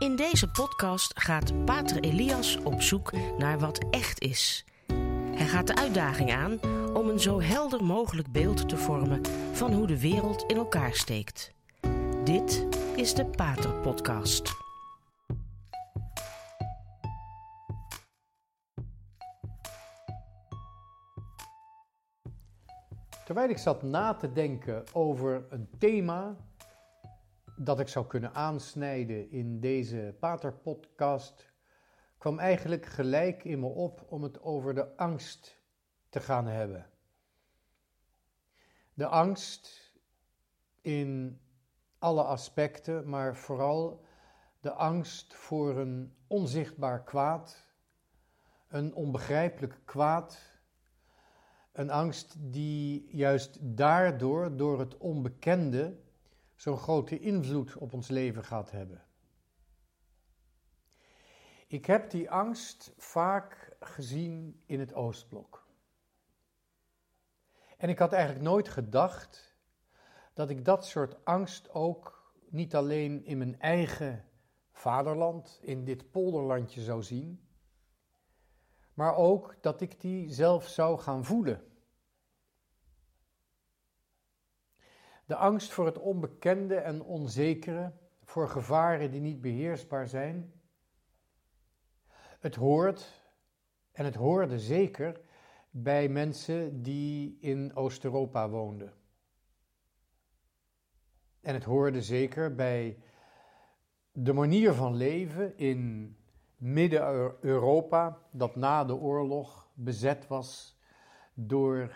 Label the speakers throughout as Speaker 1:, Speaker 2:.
Speaker 1: In deze podcast gaat Pater Elias op zoek naar wat echt is. Hij gaat de uitdaging aan om een zo helder mogelijk beeld te vormen van hoe de wereld in elkaar steekt. Dit is de Pater Podcast.
Speaker 2: Terwijl ik zat na te denken over een thema dat ik zou kunnen aansnijden in deze Pater-podcast, kwam eigenlijk gelijk in me op om het over de angst te gaan hebben. De angst in alle aspecten, maar vooral de angst voor een onzichtbaar kwaad, een onbegrijpelijk kwaad, een angst die juist daardoor, door het onbekende, zo'n grote invloed op ons leven gaat hebben. Ik heb die angst vaak gezien in het Oostblok. En ik had eigenlijk nooit gedacht dat ik dat soort angst ook niet alleen in mijn eigen vaderland, in dit polderlandje zou zien, maar ook dat ik die zelf zou gaan voelen. De angst voor het onbekende en onzekere, voor gevaren die niet beheersbaar zijn. Het hoort, en het hoorde zeker, bij mensen die in Oost-Europa woonden. En het hoorde zeker bij de manier van leven in Midden-Europa, dat na de oorlog bezet was door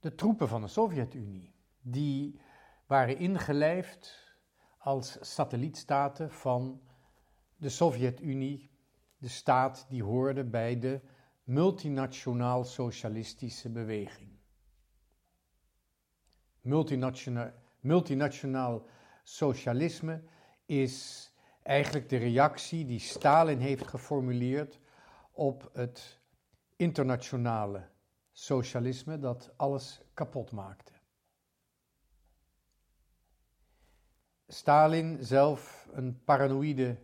Speaker 2: de troepen van de Sovjet-Unie die waren ingelijfd als satellietstaten van de Sovjet-Unie, de staat die hoorde bij de multinationaal socialistische beweging. Multinationaal, multinationaal socialisme is eigenlijk de reactie die Stalin heeft geformuleerd op het internationale socialisme dat alles kapot maakte. Stalin zelf een paranoïde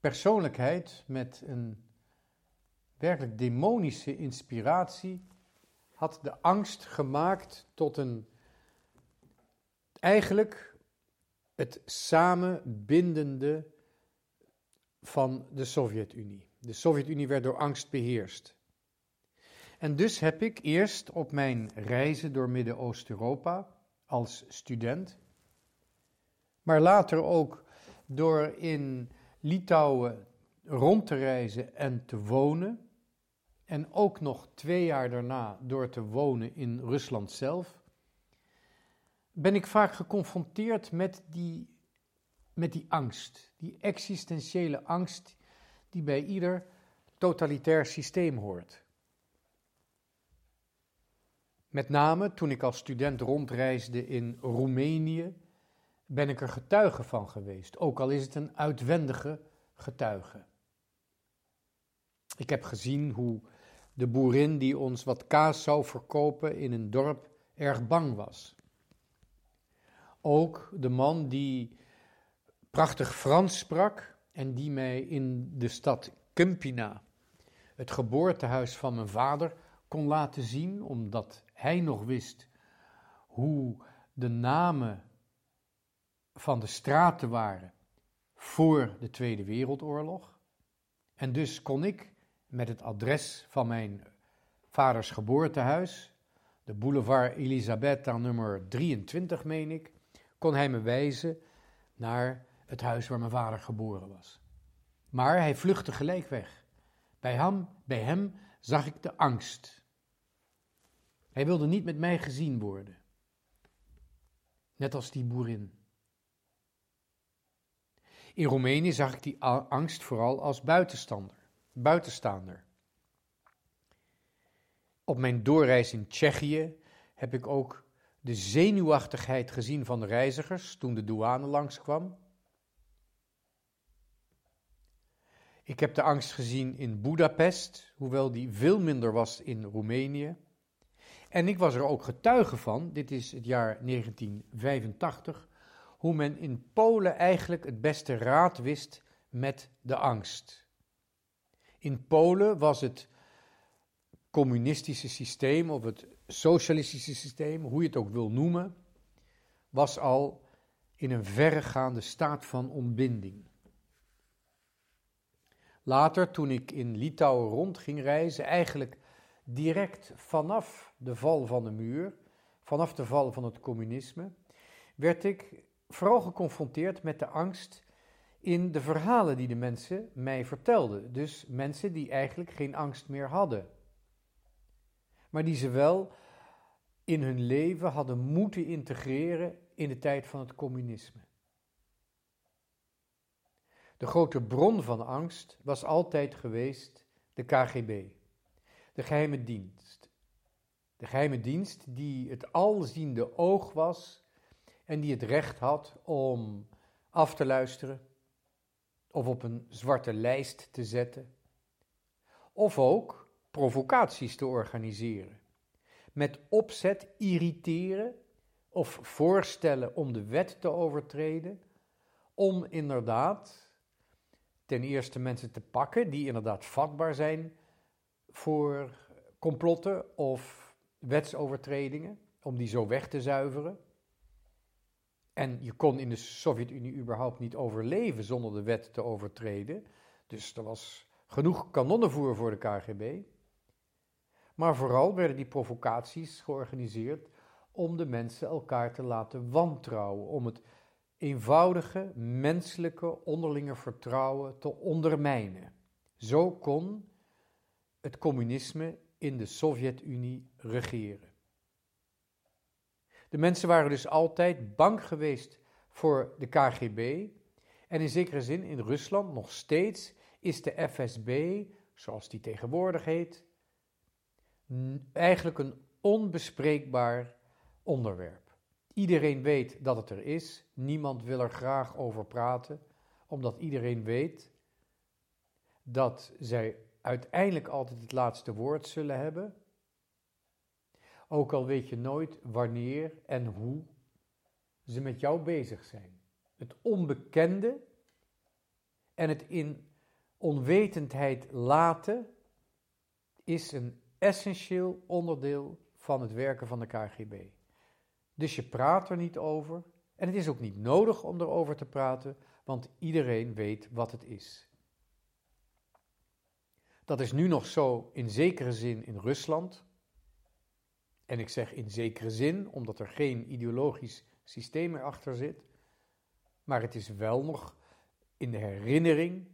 Speaker 2: persoonlijkheid met een werkelijk demonische inspiratie had de angst gemaakt tot een eigenlijk het samenbindende van de Sovjet-Unie. De Sovjet-Unie werd door angst beheerst. En dus heb ik eerst op mijn reizen door Midden-Oost-Europa als student maar later ook door in Litouwen rond te reizen en te wonen. En ook nog twee jaar daarna door te wonen in Rusland zelf. Ben ik vaak geconfronteerd met die, met die angst, die existentiële angst die bij ieder totalitair systeem hoort. Met name toen ik als student rondreisde in Roemenië ben ik er getuige van geweest, ook al is het een uitwendige getuige. Ik heb gezien hoe de boerin die ons wat kaas zou verkopen in een dorp erg bang was. Ook de man die prachtig Frans sprak en die mij in de stad Kumpina, het geboortehuis van mijn vader, kon laten zien, omdat hij nog wist hoe de namen van de straten waren voor de Tweede Wereldoorlog. En dus kon ik met het adres van mijn vaders geboortehuis, de boulevard Elisabetta nummer 23 meen ik, kon hij me wijzen naar het huis waar mijn vader geboren was. Maar hij vluchtte gelijk weg. Bij hem, bij hem zag ik de angst. Hij wilde niet met mij gezien worden. Net als die boerin. In Roemenië zag ik die angst vooral als buitenstander, buitenstaander. Op mijn doorreis in Tsjechië heb ik ook de zenuwachtigheid gezien van de reizigers toen de douane langskwam. Ik heb de angst gezien in Budapest, hoewel die veel minder was in Roemenië. En ik was er ook getuige van, dit is het jaar 1985, hoe men in Polen eigenlijk het beste raad wist met de angst. In Polen was het communistische systeem of het socialistische systeem, hoe je het ook wil noemen, was al in een verregaande staat van ontbinding. Later, toen ik in Litouwen rond ging reizen, eigenlijk direct vanaf de val van de muur, vanaf de val van het communisme, werd ik vooral geconfronteerd met de angst in de verhalen die de mensen mij vertelden. Dus mensen die eigenlijk geen angst meer hadden. Maar die ze wel in hun leven hadden moeten integreren in de tijd van het communisme. De grote bron van angst was altijd geweest de KGB, de geheime dienst. De geheime dienst die het alziende oog was en die het recht had om af te luisteren of op een zwarte lijst te zetten, of ook provocaties te organiseren. Met opzet irriteren of voorstellen om de wet te overtreden, om inderdaad ten eerste mensen te pakken die inderdaad vatbaar zijn voor complotten of wetsovertredingen, om die zo weg te zuiveren. En je kon in de Sovjet-Unie überhaupt niet overleven zonder de wet te overtreden. Dus er was genoeg kanonnenvoer voor de KGB. Maar vooral werden die provocaties georganiseerd om de mensen elkaar te laten wantrouwen, om het eenvoudige menselijke onderlinge vertrouwen te ondermijnen. Zo kon het communisme in de Sovjet-Unie regeren. De mensen waren dus altijd bang geweest voor de KGB. En in zekere zin in Rusland nog steeds is de FSB, zoals die tegenwoordig heet, eigenlijk een onbespreekbaar onderwerp. Iedereen weet dat het er is, niemand wil er graag over praten, omdat iedereen weet dat zij uiteindelijk altijd het laatste woord zullen hebben ook al weet je nooit wanneer en hoe ze met jou bezig zijn. Het onbekende en het in onwetendheid laten is een essentieel onderdeel van het werken van de KGB. Dus je praat er niet over en het is ook niet nodig om erover te praten, want iedereen weet wat het is. Dat is nu nog zo in zekere zin in Rusland, en ik zeg in zekere zin, omdat er geen ideologisch systeem erachter zit. Maar het is wel nog in de herinnering,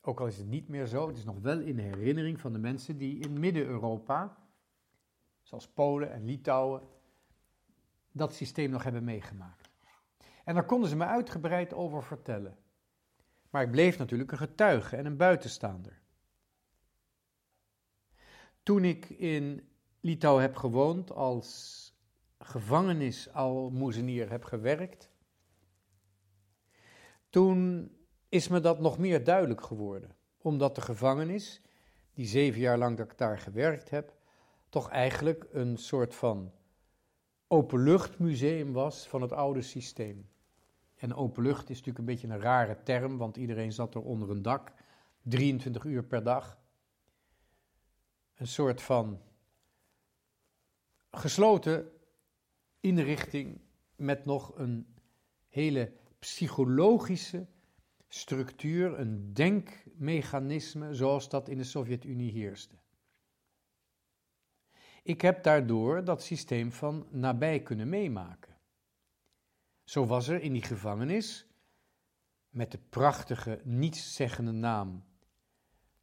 Speaker 2: ook al is het niet meer zo, het is nog wel in de herinnering van de mensen die in Midden-Europa, zoals Polen en Litouwen, dat systeem nog hebben meegemaakt. En daar konden ze me uitgebreid over vertellen. Maar ik bleef natuurlijk een getuige en een buitenstaander. Toen ik in Litouwen heb gewoond, als gevangenisalmoezenier heb gewerkt, toen is me dat nog meer duidelijk geworden. Omdat de gevangenis, die zeven jaar lang dat ik daar gewerkt heb, toch eigenlijk een soort van openluchtmuseum was van het oude systeem. En openlucht is natuurlijk een beetje een rare term, want iedereen zat er onder een dak, 23 uur per dag. Een soort van gesloten inrichting met nog een hele psychologische structuur, een denkmechanisme zoals dat in de Sovjet-Unie heerste. Ik heb daardoor dat systeem van nabij kunnen meemaken. Zo was er in die gevangenis, met de prachtige, nietszeggende naam,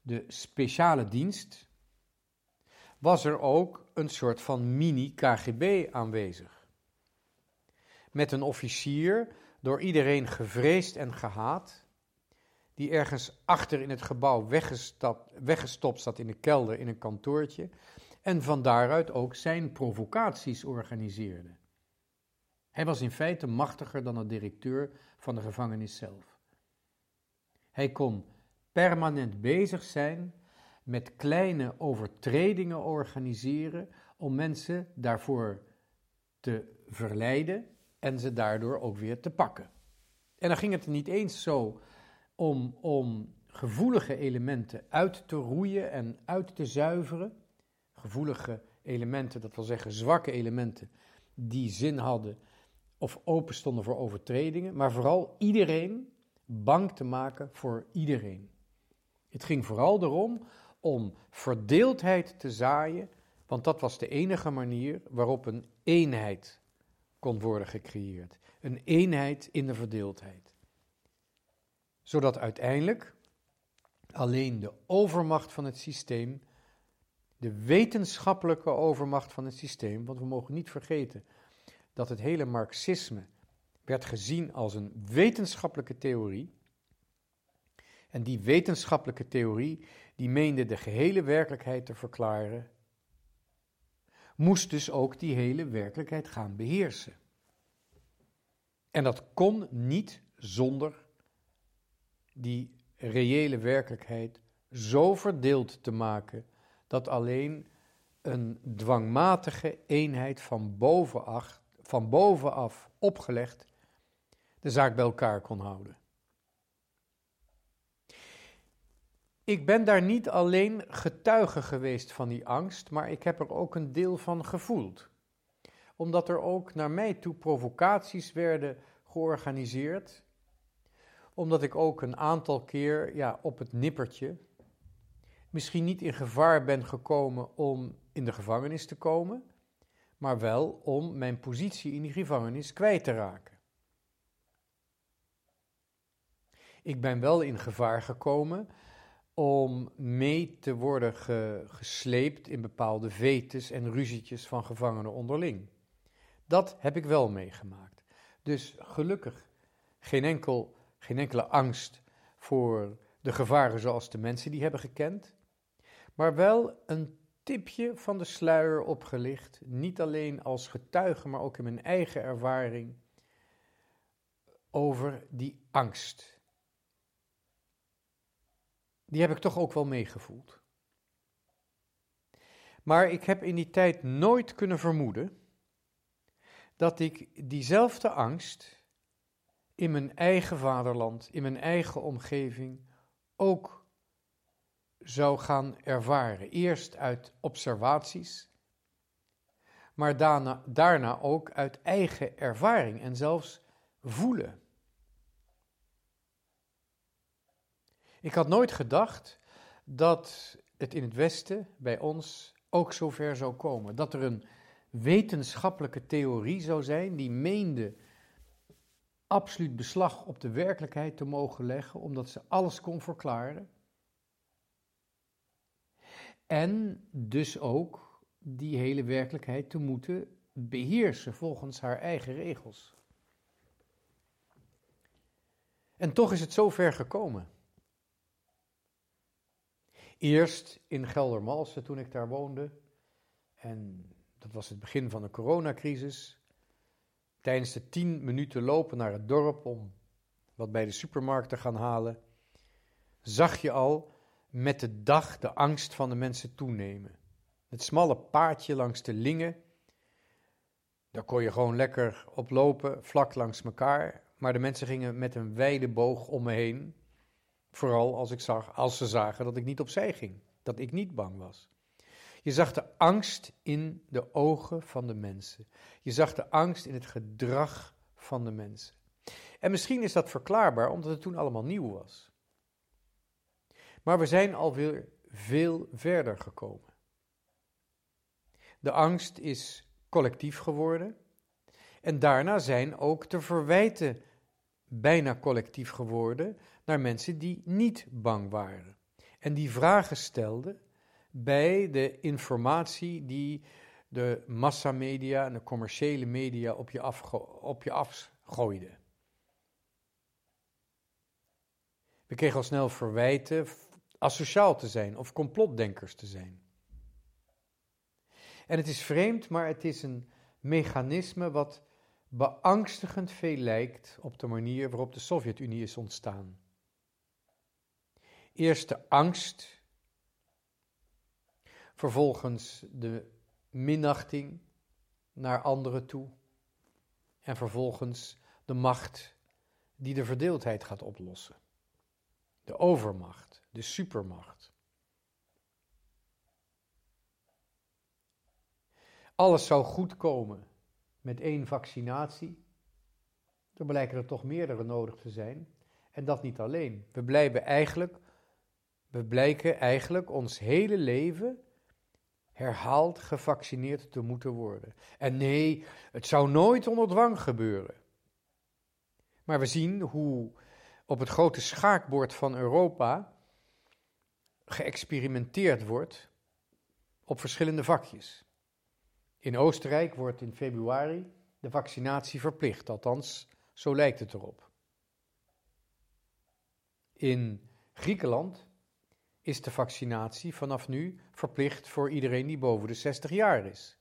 Speaker 2: de speciale dienst, was er ook een soort van mini-KGB aanwezig. Met een officier, door iedereen gevreesd en gehaat, die ergens achter in het gebouw weggestopt zat in de kelder in een kantoortje en van daaruit ook zijn provocaties organiseerde. Hij was in feite machtiger dan de directeur van de gevangenis zelf. Hij kon permanent bezig zijn met kleine overtredingen organiseren om mensen daarvoor te verleiden en ze daardoor ook weer te pakken. En dan ging het niet eens zo om, om gevoelige elementen uit te roeien en uit te zuiveren. Gevoelige elementen, dat wil zeggen zwakke elementen, die zin hadden of open stonden voor overtredingen, maar vooral iedereen bang te maken voor iedereen. Het ging vooral erom om verdeeldheid te zaaien, want dat was de enige manier waarop een eenheid kon worden gecreëerd. Een eenheid in de verdeeldheid. Zodat uiteindelijk alleen de overmacht van het systeem, de wetenschappelijke overmacht van het systeem, want we mogen niet vergeten dat het hele Marxisme werd gezien als een wetenschappelijke theorie. En die wetenschappelijke theorie, die meende de gehele werkelijkheid te verklaren, moest dus ook die hele werkelijkheid gaan beheersen. En dat kon niet zonder die reële werkelijkheid zo verdeeld te maken dat alleen een dwangmatige eenheid van bovenaf, van bovenaf opgelegd de zaak bij elkaar kon houden. Ik ben daar niet alleen getuige geweest van die angst, maar ik heb er ook een deel van gevoeld. Omdat er ook naar mij toe provocaties werden georganiseerd. Omdat ik ook een aantal keer ja, op het nippertje misschien niet in gevaar ben gekomen om in de gevangenis te komen, maar wel om mijn positie in die gevangenis kwijt te raken. Ik ben wel in gevaar gekomen om mee te worden gesleept in bepaalde vetes en ruzietjes van gevangenen onderling. Dat heb ik wel meegemaakt. Dus gelukkig geen, enkel, geen enkele angst voor de gevaren zoals de mensen die hebben gekend, maar wel een tipje van de sluier opgelicht, niet alleen als getuige, maar ook in mijn eigen ervaring over die angst die heb ik toch ook wel meegevoeld. Maar ik heb in die tijd nooit kunnen vermoeden dat ik diezelfde angst in mijn eigen vaderland, in mijn eigen omgeving ook zou gaan ervaren. Eerst uit observaties, maar daarna, daarna ook uit eigen ervaring en zelfs voelen. Ik had nooit gedacht dat het in het Westen bij ons ook zover zou komen. Dat er een wetenschappelijke theorie zou zijn die meende absoluut beslag op de werkelijkheid te mogen leggen, omdat ze alles kon verklaren. En dus ook die hele werkelijkheid te moeten beheersen volgens haar eigen regels. En toch is het zover gekomen. Eerst in Geldermalsen toen ik daar woonde. En dat was het begin van de coronacrisis. Tijdens de tien minuten lopen naar het dorp om wat bij de supermarkt te gaan halen, zag je al met de dag de angst van de mensen toenemen. Het smalle paadje langs de Lingen, daar kon je gewoon lekker op lopen, vlak langs elkaar. Maar de mensen gingen met een wijde boog om me heen. Vooral als, ik zag, als ze zagen dat ik niet opzij ging, dat ik niet bang was. Je zag de angst in de ogen van de mensen. Je zag de angst in het gedrag van de mensen. En misschien is dat verklaarbaar omdat het toen allemaal nieuw was. Maar we zijn alweer veel verder gekomen. De angst is collectief geworden. En daarna zijn ook de verwijten bijna collectief geworden naar mensen die niet bang waren. En die vragen stelden bij de informatie die de massamedia en de commerciële media op je, op je afgooiden. We kregen al snel verwijten asociaal te zijn of complotdenkers te zijn. En het is vreemd, maar het is een mechanisme wat beangstigend veel lijkt op de manier waarop de Sovjet-Unie is ontstaan. Eerst de angst, vervolgens de minachting naar anderen toe en vervolgens de macht die de verdeeldheid gaat oplossen. de overmacht, de supermacht. Alles zou goed komen met één vaccinatie. Er blijken er toch meerdere nodig te zijn. En dat niet alleen. We blijven eigenlijk, we blijken eigenlijk ons hele leven herhaald gevaccineerd te moeten worden. En nee, het zou nooit onder dwang gebeuren. Maar we zien hoe op het grote schaakbord van Europa geëxperimenteerd wordt op verschillende vakjes. In Oostenrijk wordt in februari de vaccinatie verplicht, althans, zo lijkt het erop. In Griekenland is de vaccinatie vanaf nu verplicht voor iedereen die boven de 60 jaar is.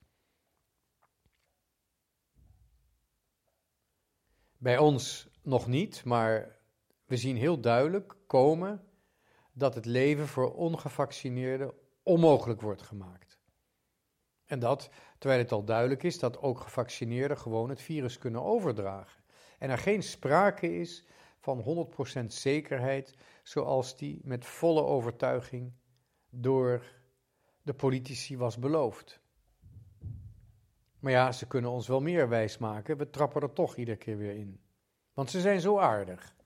Speaker 2: Bij ons nog niet, maar we zien heel duidelijk komen dat het leven voor ongevaccineerden onmogelijk wordt gemaakt. En dat terwijl het al duidelijk is dat ook gevaccineerden gewoon het virus kunnen overdragen. En er geen sprake is van 100% zekerheid, zoals die met volle overtuiging door de politici was beloofd. Maar ja, ze kunnen ons wel meer wijsmaken, we trappen er toch iedere keer weer in. Want ze zijn zo aardig.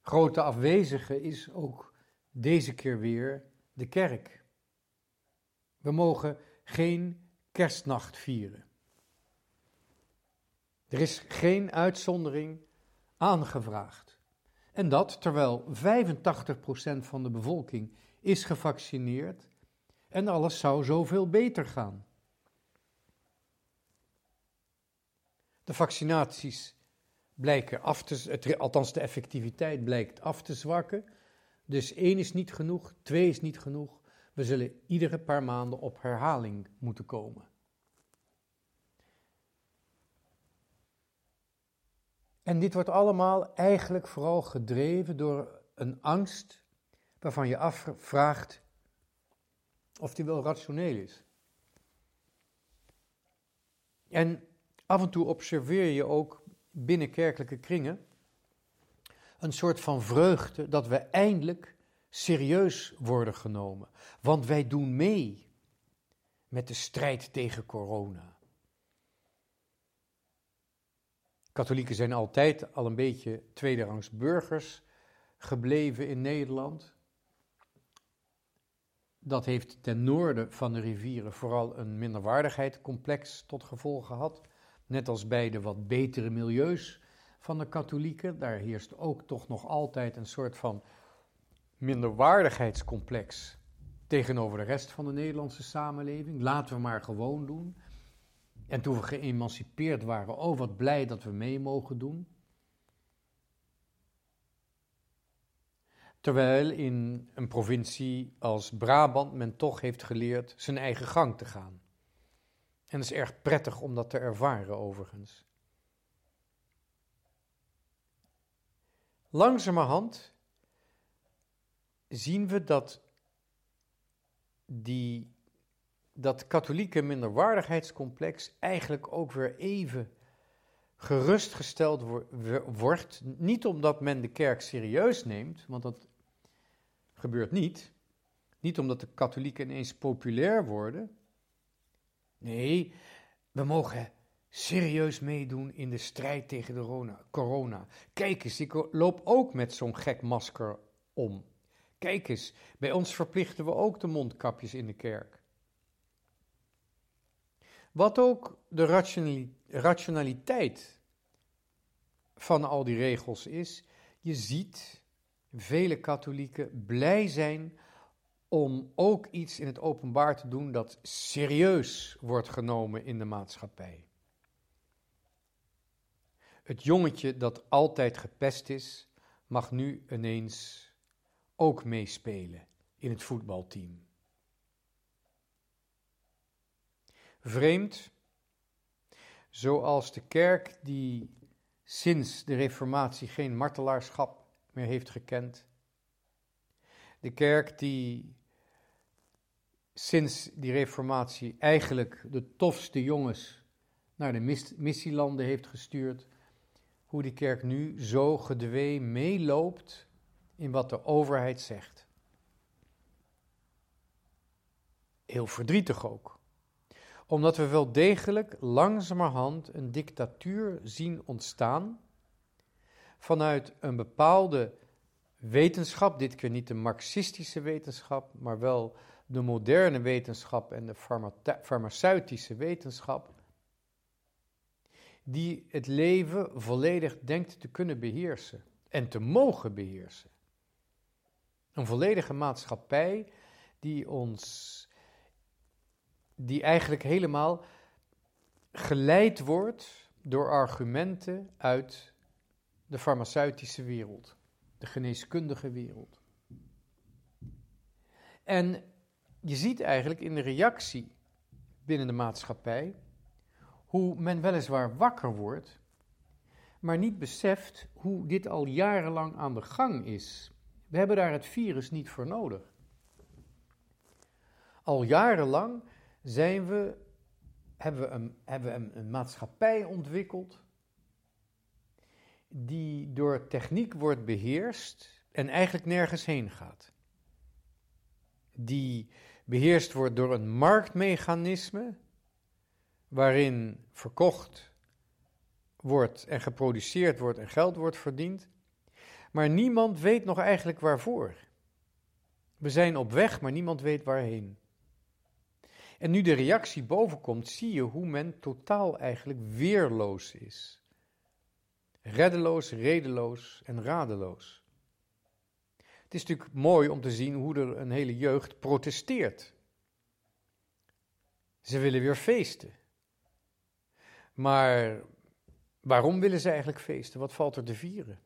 Speaker 2: Grote afwezige is ook deze keer weer de kerk. We mogen geen kerstnacht vieren. Er is geen uitzondering aangevraagd. En dat terwijl 85% van de bevolking is gevaccineerd en alles zou zoveel beter gaan. De vaccinaties blijken af te, althans de effectiviteit blijkt af te zwakken. Dus één is niet genoeg, twee is niet genoeg. We zullen iedere paar maanden op herhaling moeten komen. En dit wordt allemaal eigenlijk vooral gedreven door een angst waarvan je afvraagt of die wel rationeel is. En af en toe observeer je ook binnen kerkelijke kringen een soort van vreugde dat we eindelijk serieus worden genomen. Want wij doen mee met de strijd tegen corona. Katholieken zijn altijd al een beetje tweederangs burgers gebleven in Nederland. Dat heeft ten noorden van de rivieren vooral een minderwaardigheidscomplex tot gevolg gehad. Net als bij de wat betere milieus van de katholieken. Daar heerst ook toch nog altijd een soort van minderwaardigheidscomplex tegenover de rest van de Nederlandse samenleving. Laten we maar gewoon doen. En toen we geëmancipeerd waren, oh wat blij dat we mee mogen doen. Terwijl in een provincie als Brabant men toch heeft geleerd zijn eigen gang te gaan. En het is erg prettig om dat te ervaren, overigens. Langzamerhand zien we dat die, dat katholieke minderwaardigheidscomplex eigenlijk ook weer even gerustgesteld wordt. Niet omdat men de kerk serieus neemt, want dat gebeurt niet. Niet omdat de katholieken ineens populair worden. Nee, we mogen serieus meedoen in de strijd tegen de corona. Kijk eens, ik loop ook met zo'n gek masker om. Kijk eens, bij ons verplichten we ook de mondkapjes in de kerk. Wat ook de rationaliteit van al die regels is, je ziet vele katholieken blij zijn om ook iets in het openbaar te doen dat serieus wordt genomen in de maatschappij. Het jongetje dat altijd gepest is, mag nu ineens ook meespelen in het voetbalteam. Vreemd, zoals de kerk die sinds de Reformatie geen martelaarschap meer heeft gekend. De kerk die sinds die Reformatie eigenlijk de tofste jongens naar de missielanden heeft gestuurd hoe die kerk nu zo gedwee meeloopt in wat de overheid zegt. Heel verdrietig ook. Omdat we wel degelijk langzamerhand een dictatuur zien ontstaan vanuit een bepaalde wetenschap, dit keer niet de marxistische wetenschap, maar wel de moderne wetenschap en de farmaceutische wetenschap, die het leven volledig denkt te kunnen beheersen en te mogen beheersen. Een volledige maatschappij die ons, die eigenlijk helemaal geleid wordt door argumenten uit de farmaceutische wereld, de geneeskundige wereld. En je ziet eigenlijk in de reactie binnen de maatschappij hoe men weliswaar wakker wordt, maar niet beseft hoe dit al jarenlang aan de gang is. We hebben daar het virus niet voor nodig. Al jarenlang zijn we, hebben we, een, hebben een maatschappij ontwikkeld die door techniek wordt beheerst en eigenlijk nergens heen gaat. Die beheerst wordt door een marktmechanisme waarin verkocht wordt en geproduceerd wordt en geld wordt verdiend, maar niemand weet nog eigenlijk waarvoor. We zijn op weg, maar niemand weet waarheen. En nu de reactie bovenkomt, zie je hoe men totaal eigenlijk weerloos is. Reddeloos, redeloos en radeloos. Het is natuurlijk mooi om te zien hoe er een hele jeugd protesteert. Ze willen weer feesten. Maar waarom willen ze eigenlijk feesten? Wat valt er te vieren?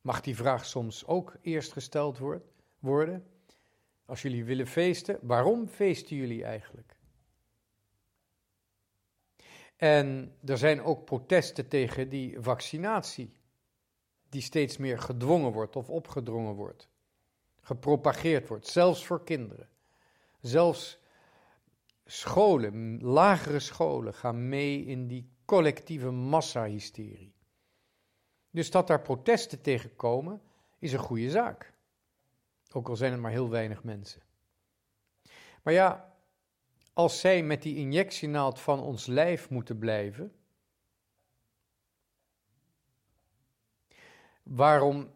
Speaker 2: Mag die vraag soms ook eerst gesteld worden? Als jullie willen feesten, waarom feesten jullie eigenlijk? En er zijn ook protesten tegen die vaccinatie, die steeds meer gedwongen wordt of opgedrongen wordt, gepropageerd wordt, zelfs voor kinderen. Zelfs scholen, lagere scholen, gaan mee in die collectieve massahysterie. Dus dat daar protesten tegen komen, is een goede zaak. Ook al zijn het maar heel weinig mensen. Maar ja, als zij met die injectienaald van ons lijf moeten blijven, waarom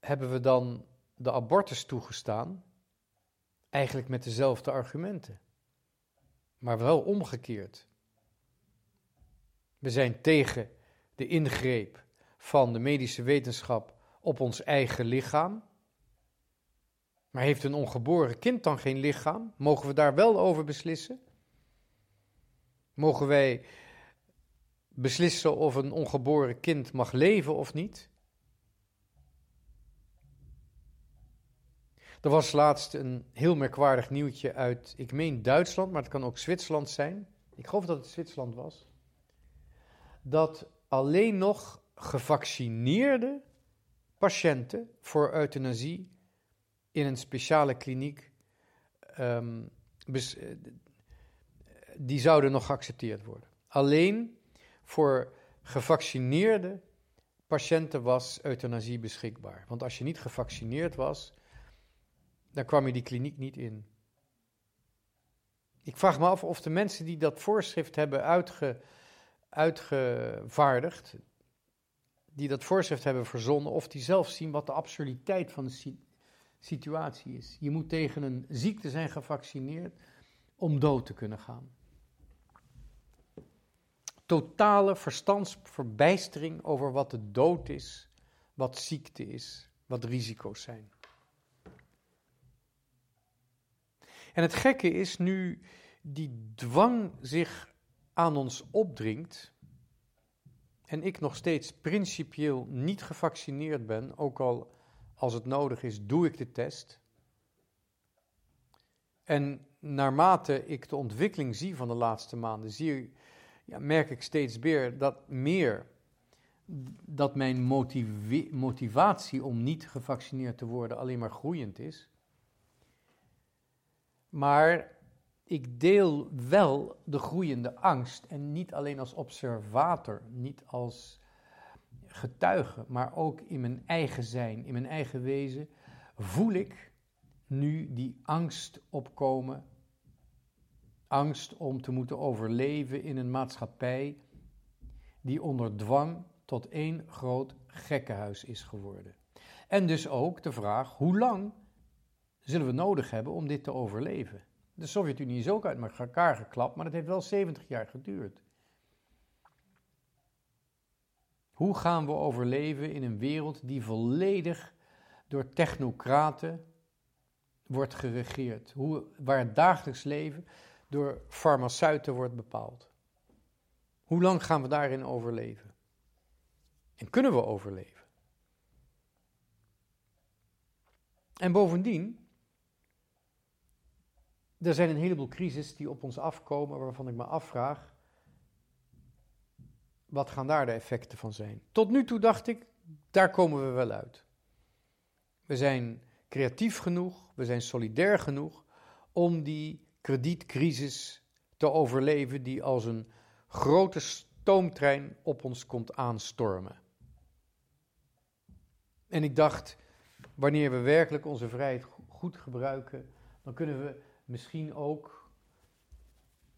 Speaker 2: hebben we dan de abortus toegestaan? Eigenlijk met dezelfde argumenten maar wel omgekeerd. We zijn tegen de ingreep van de medische wetenschap op ons eigen lichaam. Maar heeft een ongeboren kind dan geen lichaam? Mogen we daar wel over beslissen? Mogen wij beslissen of een ongeboren kind mag leven of niet? Er was laatst een heel merkwaardig nieuwtje uit, ik meen Duitsland, maar het kan ook Zwitserland zijn. Ik geloof dat het Zwitserland was. Dat alleen nog gevaccineerde patiënten voor euthanasie in een speciale kliniek, ehm, die zouden nog geaccepteerd worden. Alleen voor gevaccineerde patiënten was euthanasie beschikbaar. Want als je niet gevaccineerd was, dan kwam je die kliniek niet in. Ik vraag me af of de mensen die dat voorschrift hebben uitge, uitgevaardigd, die dat voorschrift hebben verzonnen, of die zelf zien wat de absurditeit van de situatie is. Je moet tegen een ziekte zijn gevaccineerd om dood te kunnen gaan. Totale verstandsverbijstering over wat de dood is, wat ziekte is, wat risico's zijn. En het gekke is nu die dwang zich aan ons opdringt en ik nog steeds principieel niet gevaccineerd ben, ook al als het nodig is, doe ik de test. En naarmate ik de ontwikkeling zie van de laatste maanden, zie, ja, merk ik steeds meer dat, meer dat mijn motivatie om niet gevaccineerd te worden alleen maar groeiend is. Maar ik deel wel de groeiende angst en niet alleen als observator, niet als getuige, maar ook in mijn eigen zijn, in mijn eigen wezen, voel ik nu die angst opkomen. Angst om te moeten overleven in een maatschappij die onder dwang tot één groot gekkenhuis is geworden. En dus ook de vraag: hoe lang zullen we nodig hebben om dit te overleven? De Sovjet-Unie is ook uit elkaar geklapt, maar dat heeft wel 70 jaar geduurd. Hoe gaan we overleven in een wereld die volledig door technocraten wordt geregeerd? Hoe, waar het dagelijks leven door farmaceuten wordt bepaald? Hoe lang gaan we daarin overleven? En kunnen we overleven? En bovendien, er zijn een heleboel crises die op ons afkomen waarvan ik me afvraag wat gaan daar de effecten van zijn? Tot nu toe dacht ik, daar komen we wel uit. We zijn creatief genoeg, we zijn solidair genoeg om die kredietcrisis te overleven die als een grote stoomtrein op ons komt aanstormen. En ik dacht, wanneer we werkelijk onze vrijheid goed gebruiken, dan kunnen we misschien ook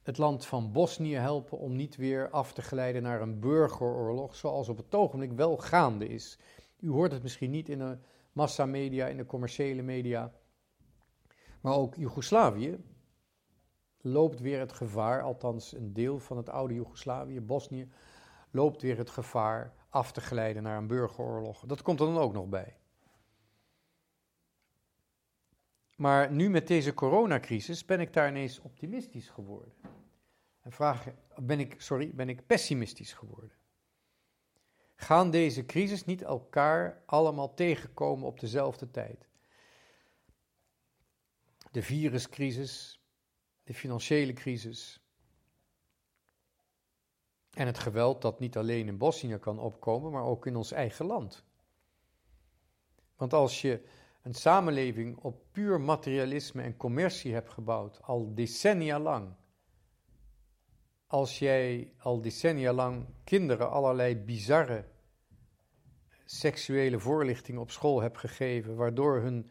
Speaker 2: het land van Bosnië helpen om niet weer af te glijden naar een burgeroorlog, zoals op het ogenblik wel gaande is. U hoort het misschien niet in de massamedia, in de commerciële media, maar ook Joegoslavië loopt weer het gevaar, althans een deel van het oude Joegoslavië, Bosnië, loopt weer het gevaar af te glijden naar een burgeroorlog. Dat komt er dan ook nog bij. Maar nu met deze coronacrisis ben ik daar ineens optimistisch geworden. Vraag, ben ik, sorry, ben ik pessimistisch geworden? Gaan deze crisis niet elkaar allemaal tegenkomen op dezelfde tijd? De viruscrisis, de financiële crisis en het geweld dat niet alleen in Bosnië kan opkomen, maar ook in ons eigen land. Want als je een samenleving op puur materialisme en commercie hebt gebouwd, al decennia lang, als jij al decennia lang kinderen allerlei bizarre seksuele voorlichting op school hebt gegeven, waardoor hun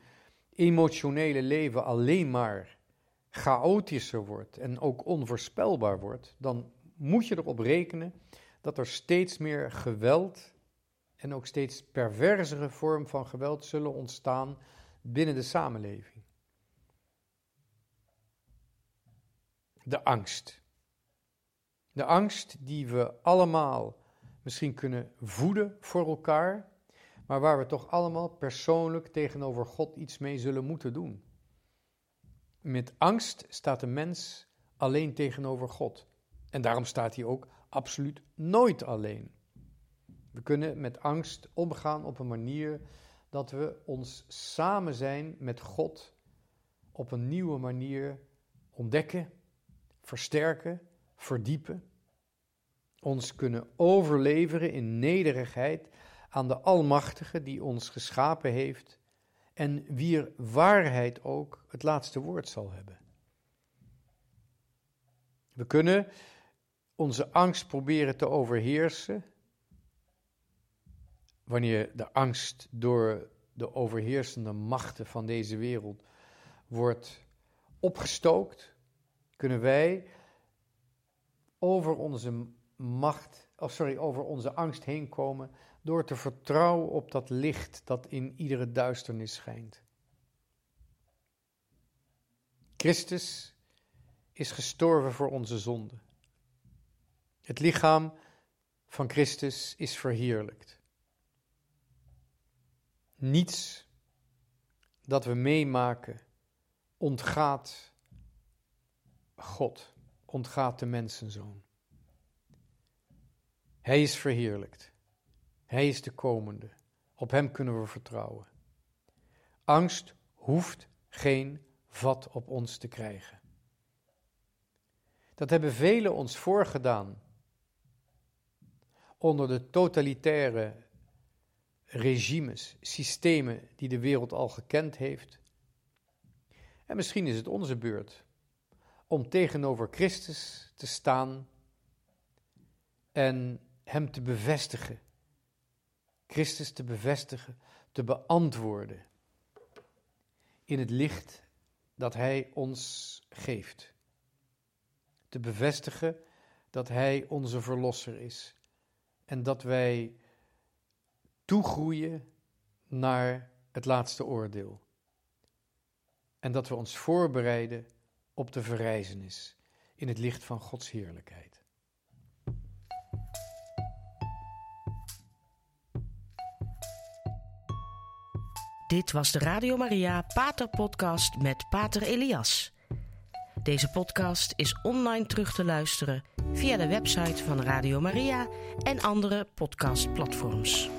Speaker 2: emotionele leven alleen maar chaotischer wordt en ook onvoorspelbaar wordt, dan moet je erop rekenen dat er steeds meer geweld en ook steeds perversere vorm van geweld zullen ontstaan binnen de samenleving. De angst. De angst die we allemaal misschien kunnen voeden voor elkaar, maar waar we toch allemaal persoonlijk tegenover God iets mee zullen moeten doen. Met angst staat de mens alleen tegenover God. En daarom staat hij ook absoluut nooit alleen. We kunnen met angst omgaan op een manier dat we ons samen zijn met God op een nieuwe manier ontdekken, versterken, verdiepen. Ons kunnen overleveren in nederigheid aan de Almachtige die ons geschapen heeft en wier waarheid ook het laatste woord zal hebben. We kunnen onze angst proberen te overheersen wanneer de angst door de overheersende machten van deze wereld wordt opgestookt, kunnen wij over onze macht, of sorry, over onze angst heen komen door te vertrouwen op dat licht dat in iedere duisternis schijnt. Christus is gestorven voor onze zonde. Het lichaam van Christus is verheerlijkt. Niets dat we meemaken ontgaat God, ontgaat de mensenzoon. Hij is verheerlijkt. Hij is de komende. Op hem kunnen we vertrouwen. Angst hoeft geen vat op ons te krijgen. Dat hebben velen ons voorgedaan onder de totalitaire regimes, systemen die de wereld al gekend heeft. En misschien is het onze beurt om tegenover Christus te staan en Hem te bevestigen Christus te bevestigen, te beantwoorden in het licht dat Hij ons geeft. Te bevestigen dat Hij onze Verlosser is en dat wij toegroeien naar het laatste oordeel. En dat we ons voorbereiden op de verrijzenis in het licht van Gods heerlijkheid.
Speaker 1: Dit was de Radio Maria Pater Podcast met Pater Elias. Deze podcast is online terug te luisteren via de website van Radio Maria en andere podcastplatforms.